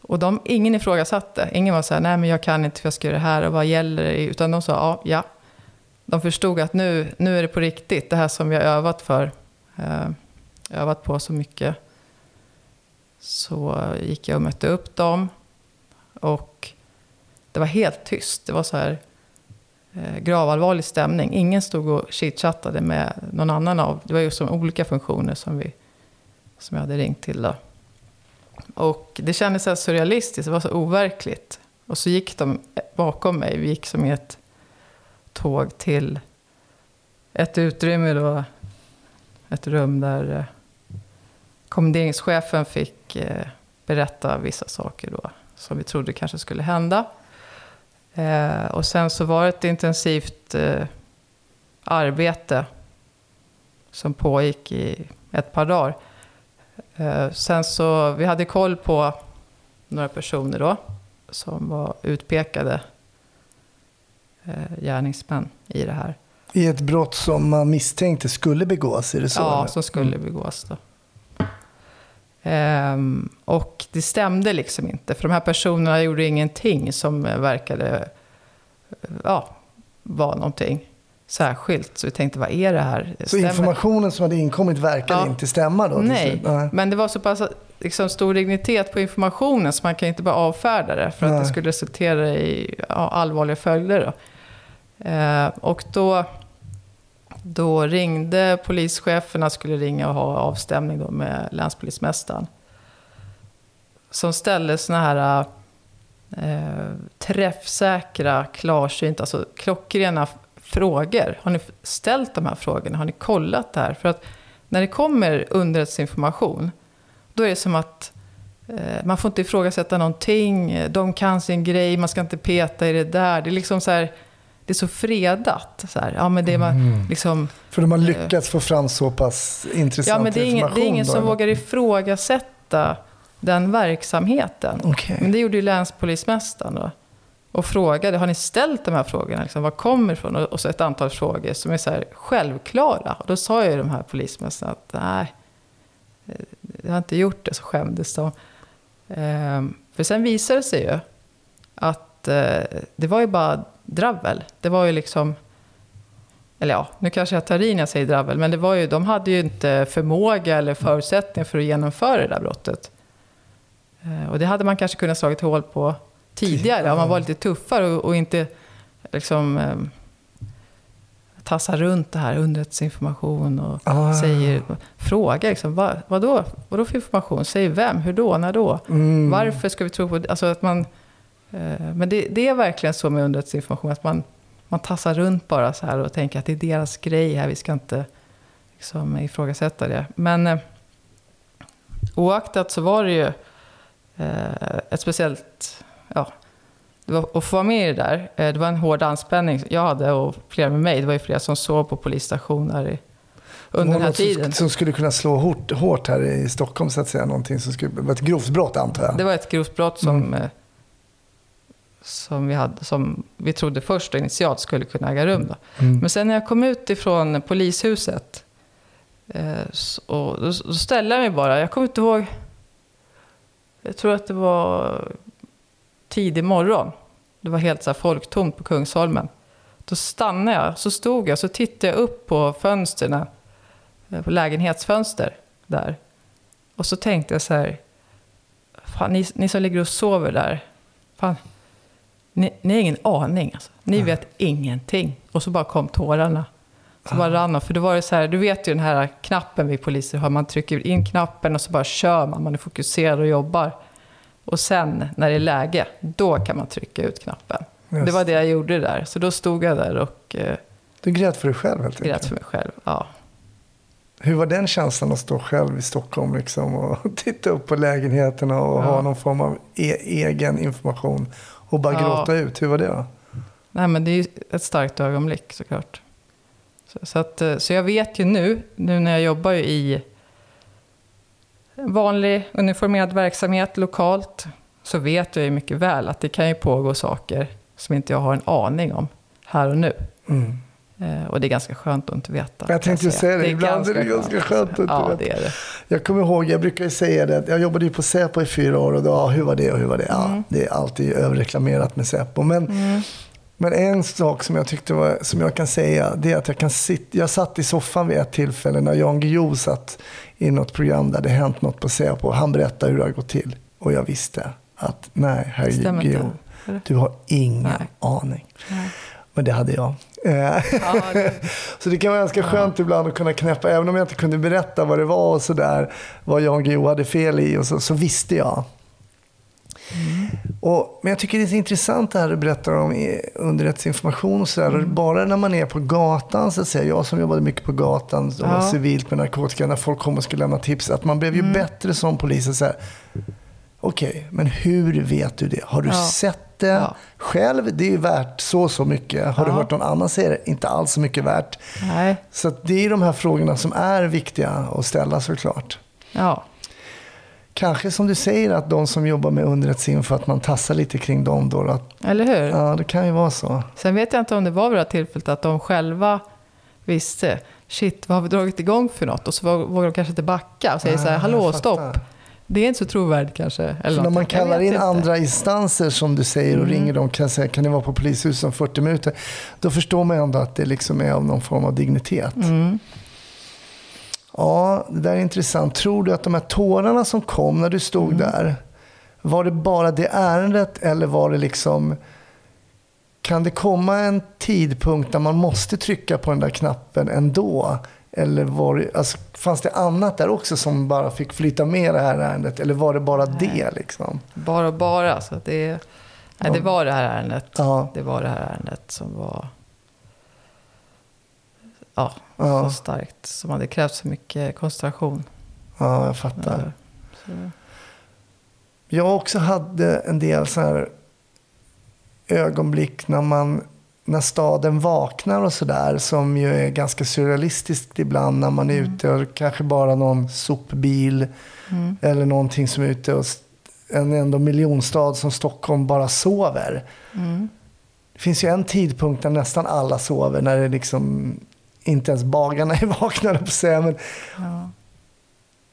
och de, ingen ifrågasatte. Ingen var så här, nej men jag kan inte för jag ska göra det här och vad gäller det? Utan de sa, ja, ja. De förstod att nu, nu är det på riktigt, det här som vi har övat för. Eh, övat på så mycket. Så gick jag och mötte upp dem. Och det var helt tyst. Det var så här eh, gravallvarlig stämning. Ingen stod och chitchattade med någon annan av. Det var ju som olika funktioner som, vi, som jag hade ringt till. Då. Och det kändes så surrealistiskt, det var så overkligt. Och så gick de bakom mig, vi gick som i ett tåg till ett utrymme då. Ett rum där eh, kommenderingschefen fick eh, berätta vissa saker då. Som vi trodde kanske skulle hända. Eh, och sen så var det ett intensivt arbete som pågick i ett par dagar. Sen så, vi hade koll på några personer då som var utpekade gärningsmän i det här. I ett brott som man misstänkte skulle begås, är det så? ja, eller? som skulle begås. Då. Ehm, och det stämde liksom inte, för de här personerna gjorde ingenting som eh, verkade eh, ja, vara någonting särskilt. Så vi tänkte, vad är det här? Så Stämmer- informationen som hade inkommit verkade Ja. inte stämma då? Nej? Nej. men det var så pass liksom, stor dignitet på informationen så man kan inte bara avfärda det för att Nej. det skulle resultera i ja, allvarliga följder. Då. Eh, och då, då ringde polischeferna, skulle ringa och ha avstämning då med länspolismästaren. Som ställde sådana här eh, träffsäkra, klarsynta, alltså klockrena frågor. Har ni ställt de här frågorna? Har ni kollat det här? För att när det kommer underrättelseinformation, då är det som att eh, man får inte ifrågasätta någonting. De kan sin grej, man ska inte peta i det där. Det är liksom så här, det är så fredat. Så här. Ja, men det man, Mm. liksom, För de har lyckats få fram så pass intressant ja, men det är ingen, information. det är ingen som då, vågar ifrågasätta den verksamheten. Okej. Men det gjorde ju länspolismästaren då. Och frågade, har ni ställt de här frågorna? Liksom, var kommer ifrån? Och och så ett antal frågor som är så här självklara. Och då sa ju de här polismästarna att nej, eh, jag har inte gjort det. Så skämdes de. Ehm, för sen visade det sig ju att eh, det var ju bara dravel. Det var ju liksom... Eller ja, nu kanske jag tar i när jag säger dravel. Men det var ju, de hade ju inte förmåga eller förutsättningar för att genomföra det där brottet. Eh, Och det hade man kanske kunnat slagit hål på tidigare. Om man var lite tuffare och, och inte liksom eh, tassar runt det här, underrättelseinformation och Ah. säger, frågar liksom, vad, vadå, vadå för information? Säger vem? Hur då? När då? Mm. Varför ska vi tro på det? Alltså att man, men det, det är verkligen så med underrättelseinformation, att man, man tassar runt bara så här och tänker att det är deras grej här, vi ska inte liksom, ifrågasätta det. Men eh, oaktat så var det ju eh, ett speciellt, ja, det var, att få vara med i det där, eh, det var en hård anspänning jag hade och flera med mig. Det var ju flera som sov på polisstationer i, under Var den här tiden. Som skulle kunna slå hårt, hårt här i Stockholm så att säga. Någonting som skulle vara ett grovt brott antar jag. Det var ett grovt brott som, eh, som, vi hade, som vi trodde först och initialt skulle kunna äga rum. Då. Mm. Men sen när jag kom ut ifrån polishuset eh, så, och, då, då ställde jag mig bara. Jag kommer inte ihåg. Jag tror att det var tidig morgon. Det var helt så här folktomt på Kungsholmen. Då stannade jag, så stod jag, så tittade jag upp på fönstren, eh, på lägenhetsfönster där. Och så tänkte jag så här, fan, ni, ni som ligger och sover där, fan, ni, ni har ingen aning alltså. Ni vet ingenting. Och så bara kom tårarna. Så bara rann de. För då var det så här, du vet ju den här knappen vi poliser har. Man trycker in knappen och så bara kör man. Man är fokuserad och jobbar. Och sen när det är läge, då kan man trycka ut knappen. Just Det var det jag gjorde där. Så då stod jag där och eh, Du grät för dig själv helt grät enkelt. för mig själv. Ja. Hur var den känslan att stå själv i Stockholm liksom, och titta upp på lägenheterna och Ja. ha någon form av e- egen information och bara Ja. gråta ut? Hur var det då? Nej, men det är ju ett starkt ögonblick såklart. Så, så, att, eh, så jag vet ju nu, nu när jag jobbar i vanlig uniformerad verksamhet lokalt, så vet jag ju mycket väl att det kan ju pågå saker som inte jag har en aning om här och nu. Mm. Eh, och det är ganska skönt att inte veta. Jag tänkte säga det, ibland är det ganska skönt att inte Ja, veta. det är det. Jag kommer ihåg, jag brukar ju säga det, jag jobbade ju på Säpo i fyra år och då, ja, hur var det och hur var det? Ja, Mm. det är alltid överreklamerat med Säpo. Men, men en sak som jag tyckte var, som jag kan säga, det är att jag kan sitta, jag satt i soffan vid ett tillfälle när Jan Guillou satt i något program där det hänt något på Säpo. Han berättade hur det hade gått till. Och jag visste att nej, herr. Guillou, du har ingen Nej. aning. Nej. Men det hade jag. Eh, så det kan vara ganska skönt ibland att kunna knäppa, även om jag inte kunde berätta vad det var och sådär, vad Jan Guillou hade fel i, och så, så visste jag. Och, men jag tycker det är så intressant det här du berättar om underrättelseinformation och sådär. Och Bara när man är på gatan, så att säga, jag som jobbade mycket på gatan och Ja. civilt med narkotika, när folk kom och skulle lämna tips, att man blev ju bättre som polis. Okej, men hur vet du det? Har du Ja. sett det Ja. själv? Det är ju värt så så mycket. Har du Ja. hört någon annan säga det? Inte alls så mycket värt. nej, Så det är de här frågorna som är viktiga att ställa såklart. ja. Kanske som du säger att de som jobbar med underrättelseinfo, att man tassar lite kring dem då. Att, Eller hur? ja, det kan ju vara så. Sen vet jag inte om det var vid det här tillfället att de själva visste, shit, vad har vi dragit igång för något? Och så våg- vågar de kanske inte backa och säger så här, hallå, stopp. Det är inte så trovärdigt kanske. Eller Så när man kallar in inte. andra instanser som du säger och Mm. ringer dem kan säga kan ni vara på polishuset om 40 minuter. Då förstår man ändå att det liksom är av någon form av dignitet. Mm. Ja, det där är intressant. Tror du att de här tårarna som kom när du stod Mm. där, var det bara det ärendet eller var det liksom kan det komma en tidpunkt där man måste trycka på den där knappen ändå? Eller var det, alltså, fanns det annat där också som bara fick flytta med det här ärendet? Eller var det bara det? Liksom? Bara och bara. Så att det, nej, det var det här ärendet. Ja, Det var det här ärendet som var ja, Ja. så starkt. Som hade krävt så mycket koncentration. ja, jag fattar. Så, Jag också hade en del så här ögonblick när man när staden vaknar och sådär som ju är ganska surrealistiskt ibland när man är ute och kanske bara någon sopbil mm. eller någonting som är ute och en ändå miljonstad som Stockholm bara sover. Mm. Det finns ju en tidpunkt när nästan alla sover när det liksom inte ens bagarna är vakna på säga, men Ja.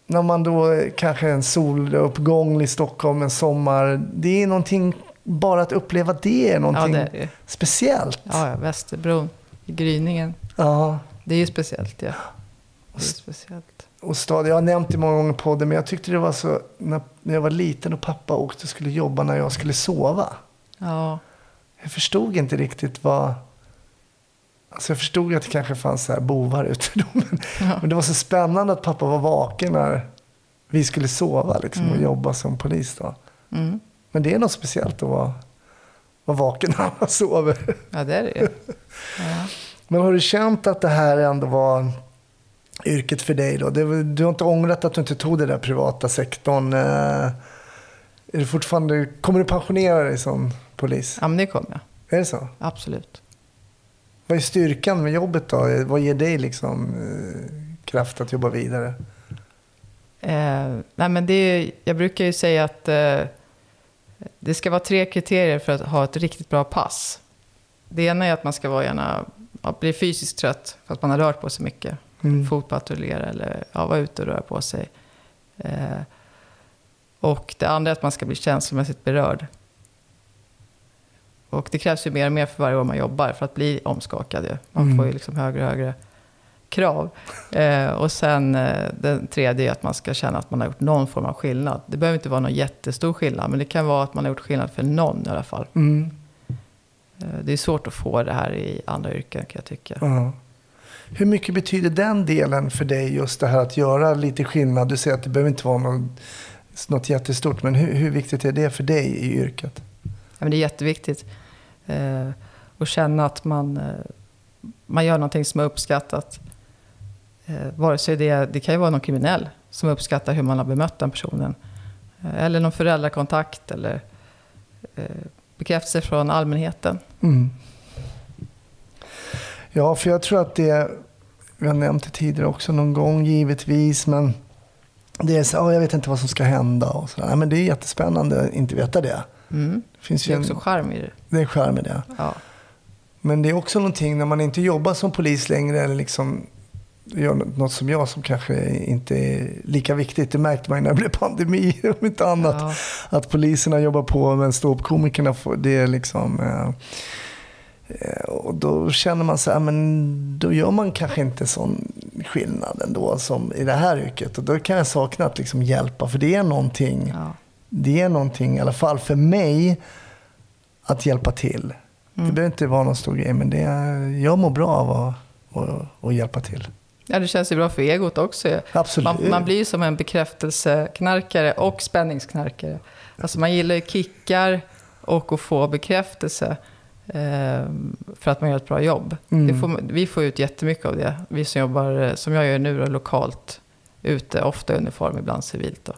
när man då kanske en soluppgång i Stockholm en sommar. Det är någonting, bara att uppleva det är ja, någonting det är det ju. speciellt. Ja, ja, Västerbron i gryningen. Ja. Det är ju speciellt, ja. Det är speciellt. Och stad, jag har nämnt det många gånger på det, men jag tyckte det var så när, när jag var liten och pappa åkte och skulle jobba när jag skulle sova. Ja, Jag förstod inte riktigt vad... Alltså jag förstod att det kanske fanns så här bovar ute då, men, Ja. men det var så spännande att pappa var vaken när vi skulle sova liksom, och Mm. jobba som polis. Då. mm. Men det är något speciellt att vara, vara vaken när man sover. ja det är det ju. Ja. Men har du känt att det här ändå var yrket för dig då? Det, du har inte ångrat att du inte tog den där privata sektorn? Eh, är du fortfarande, kommer du pensionera dig som polis? ja, men det kommer jag. Är det så? Absolut. Vad är styrkan med jobbet då? Vad ger dig liksom eh, kraft att jobba vidare? Eh, nej, men det jag brukar ju säga att eh, det ska vara tre kriterier för att ha ett riktigt bra pass. Det ena är att man ska vara gärna, bli fysiskt trött för att man har rört på sig mycket. Mm. Fotpatrullera eller ja, vara ute och röra på sig. Eh, och det andra är att man ska bli känslomässigt berörd. Och det krävs ju mer och mer för varje år man jobbar för att bli omskakad. Man Mm. får ju liksom högre och högre krav. Eh, och sen eh, den tredje är att man ska känna att man har gjort någon form av skillnad. Det behöver inte vara någon jättestor skillnad, men det kan vara att man har gjort skillnad för någon i alla fall. Mm. Eh, det är svårt att få det här i andra yrken kan jag tycka. Ja. Hur mycket betyder den delen för dig, just det här att göra lite skillnad? Du säger att det behöver inte vara något, något jättestort, men hur, hur viktigt är det för dig i yrket? Ja, men det är jätteviktigt eh, att känna att man, eh, man gör någonting som är uppskattat. Eh, vare sig det, det kan ju vara någon kriminell som uppskattar hur man har bemött den personen. Eh, eller någon föräldrakontakt eller eh, bekräftelse från allmänheten. Mm. Ja, för jag tror att det, vi har nämnt det tidigare också någon gång givetvis, men det är så, ja, jag vet inte vad som ska hända och sådär. Men det är jättespännande att inte veta det. Mm. Det finns Det ju är en, också charm i det. det är charm i det. Ja. Men det är också någonting när man inte jobbar som polis längre eller liksom gör något som jag som kanske inte är lika viktigt. Det märkte man ju när det blev pandemi om inte annat. Ja. Att poliserna jobbar på men ståuppkomikerna får det är liksom eh, eh, och då känner man så här, men då gör man kanske inte sån skillnad ändå som i det här yrket. Och då kan jag sakna att liksom hjälpa, för det är någonting, Ja. det är någonting i alla fall för mig att hjälpa till. Det Mm. behöver inte vara någon stor grej, men det är, jag mår bra av att, att, att hjälpa till. Ja, det känns ju bra för egot också. Absolut. Man, man blir ju som en bekräftelseknarkare och spänningsknarkare. Alltså man gillar ju kickar och att få bekräftelse eh, för att man gör ett bra jobb. Mm. Det får, vi får ut jättemycket av det. Vi som jobbar, som jag gör nu, då, lokalt ute, ofta i uniform, ibland civilt. Då.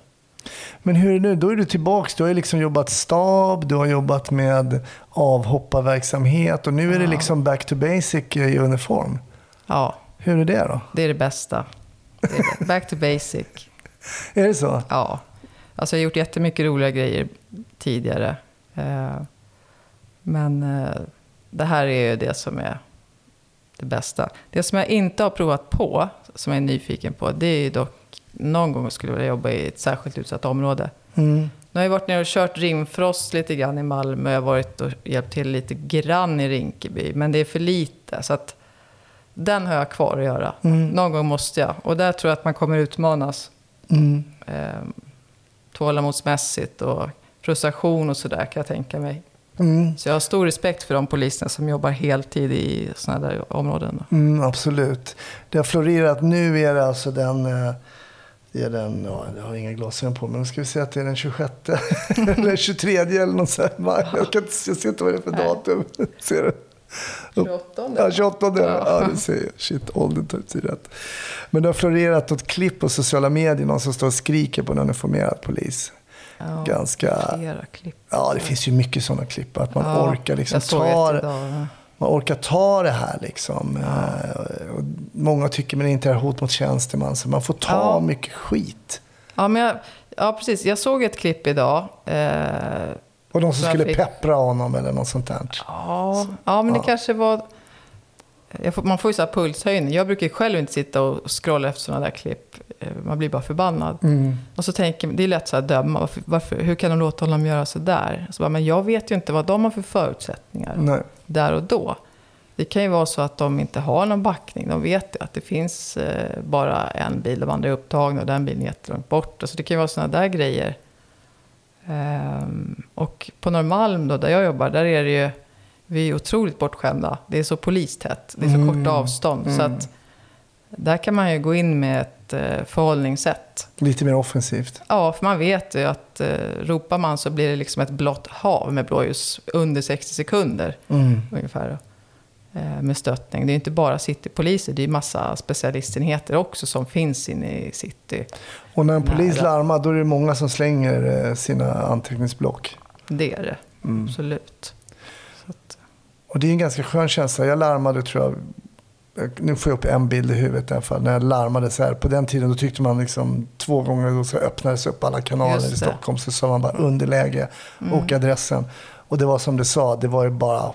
Men hur är det nu? Då är du tillbaks. Du har liksom jobbat stab, du har jobbat med avhopparverksamhet och nu är det Ja. liksom back to basic i uniform. Ja, Hur är det då? det är det bästa. Det är det. Back to basic. Är det så? Ja, alltså jag har gjort jättemycket roliga grejer tidigare. Eh, men eh, det här är ju det som är det bästa. Det som jag inte har provat på, som jag är nyfiken på, det är ju dock någon gång skulle jag vilja jobba i ett särskilt utsatt område. Mm. Nu har jag varit nere och kört rimfrost lite grann i Malmö. Jag har varit och hjälpt till lite grann i Rinkeby. Men det är för lite. Så att den har jag kvar att göra. Mm. Någon gång måste jag. Och där tror jag att man kommer utmanas. Mm. Eh, tålamodsmässigt och frustration och sådär kan jag tänka mig. Mm. Så jag har stor respekt för de poliserna som jobbar heltid i sådana där områden. Mm, absolut. Det har florerat. Nu är det alltså den... eh, Det är den, ja, jag har inga glasögon på men ska vi säga att det är den 26 eller 23 eller något sånt. Jag, kan inte, jag ser inte vad det är för datum. Ser du? 28 Ja, 28. Ja, Ja. det ser jag. Shit, åldern tar tid rätt. Men det har florerat något klipp på sociala medier, någon som står och skriker på en uniformerad polis. Ja, Ganska... flera klipp. Ja, det finns ju mycket sådana klipp. Att man Ja, orkar liksom ta det. Man orkar ta det här liksom. Eh, Och många tycker men det inte är hot mot tjänsteman, så man får ta mycket skit. Ja, men jag, ja, precis. Jag såg ett klipp idag. Eh, Och de som Så skulle fick- peppra honom eller något sånt där. Ja, ja men det ja. kanske var... Får, man får ju så här pulshöjning. Jag brukar själv inte sitta och scrolla efter sådana där klipp. Eh, Man blir bara förbannad. Mm. Och så tänker man, det är lätt så här döma. Varför, varför, hur kan de låta honom göra så där? Så bara, men jag vet ju inte vad de har för förutsättningar Nej. där och då. Det kan ju vara så att de inte har någon backning. De vet att det finns eh, bara en bil, de andra är upptagna och den bilen är jättelångt bort. Alltså det kan ju vara sådana där grejer. Ehm, och på Norrmalm då, där jag jobbar, där är det ju, vi är otroligt bortskämda. Det är så polistätt, det är så Mm. korta avstånd. Så Mm. att där kan man ju gå in med ett eh, förhållningssätt. Lite mer offensivt. Ja, för man vet ju att eh, ropar man så blir det liksom ett blått hav med blåljus under 60 sekunder Mm. ungefär. Eh, med stöttning. Det är inte bara citypoliser, det är massa specialistenheter också som finns inne i city. Och när en polis Nära. larmar då är det många som slänger eh, sina anteckningsblock. Det är det, Mm. absolut. Att, Och det är en ganska skön känsla. Jag larmade tror jag, nu får jag upp en bild i huvudet i alla fall. När jag larmade så här, på den tiden då tyckte man liksom två gånger då så öppnades upp alla kanaler i. Stockholm. Så sa man bara underläge Mm. och adressen. Och det var som du sa, det var ju bara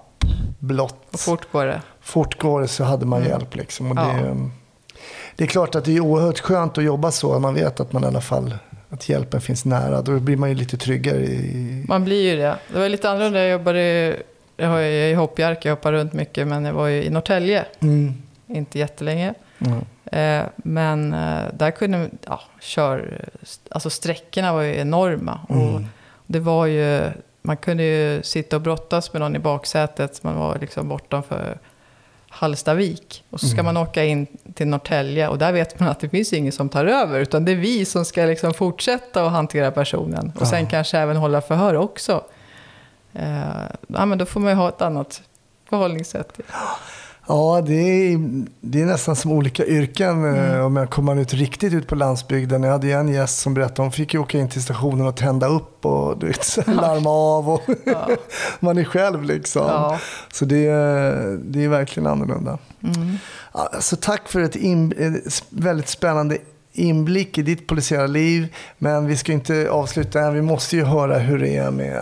blått. och fort går det. Fort går det så hade man Mm. hjälp liksom. Och Ja. det, det är klart att det är oerhört skönt att jobba så. Man vet att man i alla fall, att hjälpen finns nära. Då blir man ju lite tryggare i... Man blir ju det. Det var lite annorlunda. Jag jobbade jag har ju i hoppjerka, jag hoppar runt mycket, men jag var ju i Norrtälje, Mm. inte jättelänge. Mm. Eh, men eh, där kunde, ja, kör, alltså sträckorna var ju enorma. Och Mm. det var ju, man kunde ju sitta och brottas med någon i baksätet. Man var liksom bortanför Hallstavik. Och så ska Mm. man åka in till Norrtälje och där vet man att det finns ingen som tar över. Utan det är vi som ska liksom fortsätta att hantera personen. Och sen Ja. kanske även hålla förhör också. Eh, ja, men då får man ju ha ett annat förhållningssätt. Ja, det är, det är nästan som olika yrken. Mm. eh, Om jag kommer ut riktigt ut på landsbygden. Jag hade en gäst som berättade hon fick ju åka in till stationen och tända upp och du vet, larma av. Och Ja. man är själv liksom. Ja. Så det, är- det är verkligen annorlunda. Mm. Alltså, tack för ett in, väldigt spännande inblick i ditt polisiära liv. Men vi ska inte avsluta än. Vi måste ju höra hur det är med,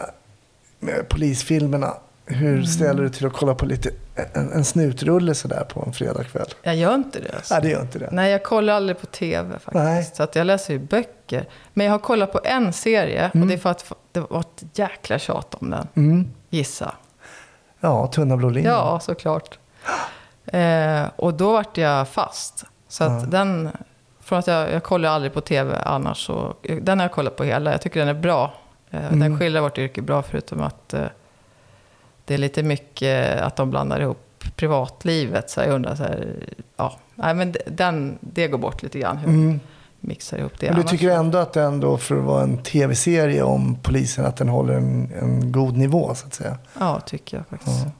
med polisfilmerna. Hur Mm. ställer du till att kolla på lite, en, en snutrulle sådär på en fredagkväll? Jag gör inte det. Alltså. Nej, det gör inte det. Nej, jag kollar aldrig på tv faktiskt. Nej. Så att jag läser ju böcker. Men jag har kollat på en serie och det är för att det var ett jäkla tjat om den. Mm. Gissa. Ja, tunna blå linjen. Ja, såklart. Eh, och då vart jag fast. Så att Ja. den, från att jag, jag kollar aldrig på tv annars, så, den har jag kollat på hela. Jag tycker den är bra. Eh, Mm. Den skildrar vårt yrke bra, förutom att eh, det är lite mycket att de blandar ihop privatlivet. Så jag undrar så här, ja, nej men den, det går bort lite grann hur Mm. mixar ihop det. Men du tycker ändå att den då, för att vara en tv-serie om polisen, att den håller en, en god nivå så att säga? Ja, tycker jag faktiskt. Ja.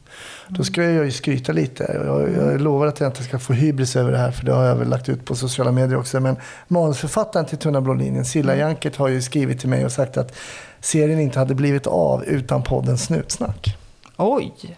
Då ska jag ju skryta lite. Jag, jag lovar att jag inte ska få hybris över det här, för det har jag väl lagt ut på sociala medier också. Men manusförfattaren till Tunna blå linjen, Silla Jankert, har ju skrivit till mig och sagt att serien inte hade blivit av utan podden Snutsnack. Oj,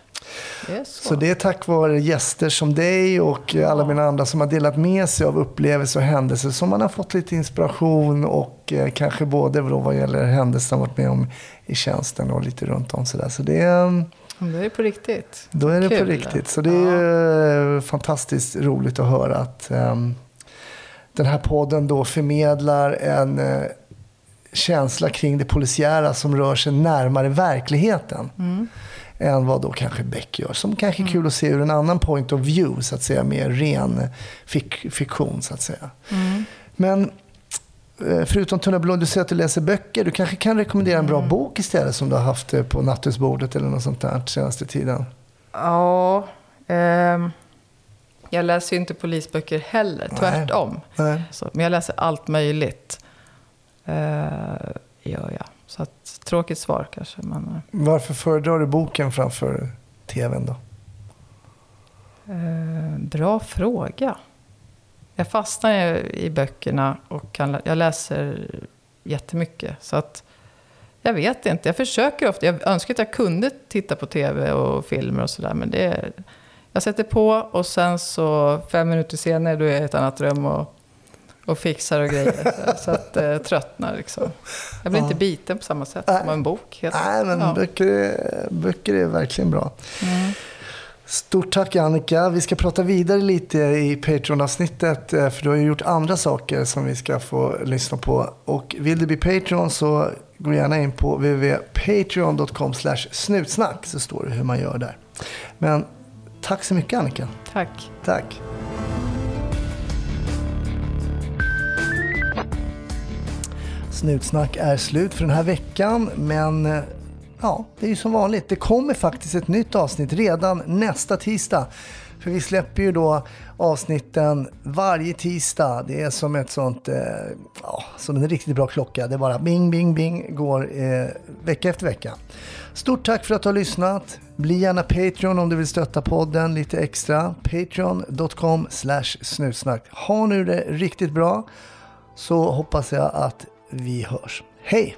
det är så. Så det är tack vare gäster som dig och alla mina andra som har delat med sig av upplevelser och händelser som man har fått lite inspiration och eh, kanske både då vad gäller händelser man varit med om i tjänsten och lite runt om sådär. Så det är, mm, Men det är på riktigt. Då är det på Kul. riktigt. Så det är ju eh, fantastiskt roligt att höra att ehm, den här podden då förmedlar en eh, känsla kring det polisiära som rör sig närmare verkligheten. Mm. Än vad då kanske Beck gör. Som kanske är kul att se ur en annan point of view, så att säga, mer ren fik- fiktion, så att säga. Mm. Men eh, förutom Tunna blå, du säger att du läser böcker. Du kanske kan rekommendera en bra Mm. bok istället som du har haft eh, på nattduksbordet eller något sånt där senaste tiden. Ja, ehm, jag läser ju inte polisböcker heller, tvärtom. Nej. Så, men jag läser allt möjligt. Eh, gör jag. Så att, tråkigt svar kanske. Men, eh, Varför föredrar du boken framför tvn då? eh, bra fråga. Jag fastnar i böckerna och kan, jag läser jättemycket. Så att, jag vet inte. Jag försöker ofta. Jag önskar att jag kunde titta på tv och filmer och sådär. Men det, jag sätter på och sen så fem minuter senare då är jag i ett annat rum och, och fixar och grejer. Så, så att jag tröttnar liksom. Jag blir Ja. inte biten på samma sätt Nej. som en bok. Helt. Nej, men Ja. böcker, böcker är verkligen bra. Mm. Stort tack Annika. Vi ska prata vidare lite i Patreon-avsnittet eh, för du har ju gjort andra saker som vi ska få lyssna på. Och vill du bli Patreon så gå gärna in på www.patreon.com snutsnack så står det hur man gör där. Men tack så mycket Annika. Tack. Tack. Snutsnack är slut för den här veckan, men eh, ja, det är ju som vanligt. Det kommer faktiskt ett nytt avsnitt redan nästa tisdag. För vi släpper ju då avsnitten varje tisdag. Det är som ett sånt, eh, ja, som en riktigt bra klocka. Det är bara bing, bing, bing, går eh, vecka efter vecka. Stort tack för att du har lyssnat. Bli gärna Patreon om du vill stötta podden lite extra. Patreon.com snutsnack. Ha nu det riktigt bra så hoppas jag att vi hörs. Hej!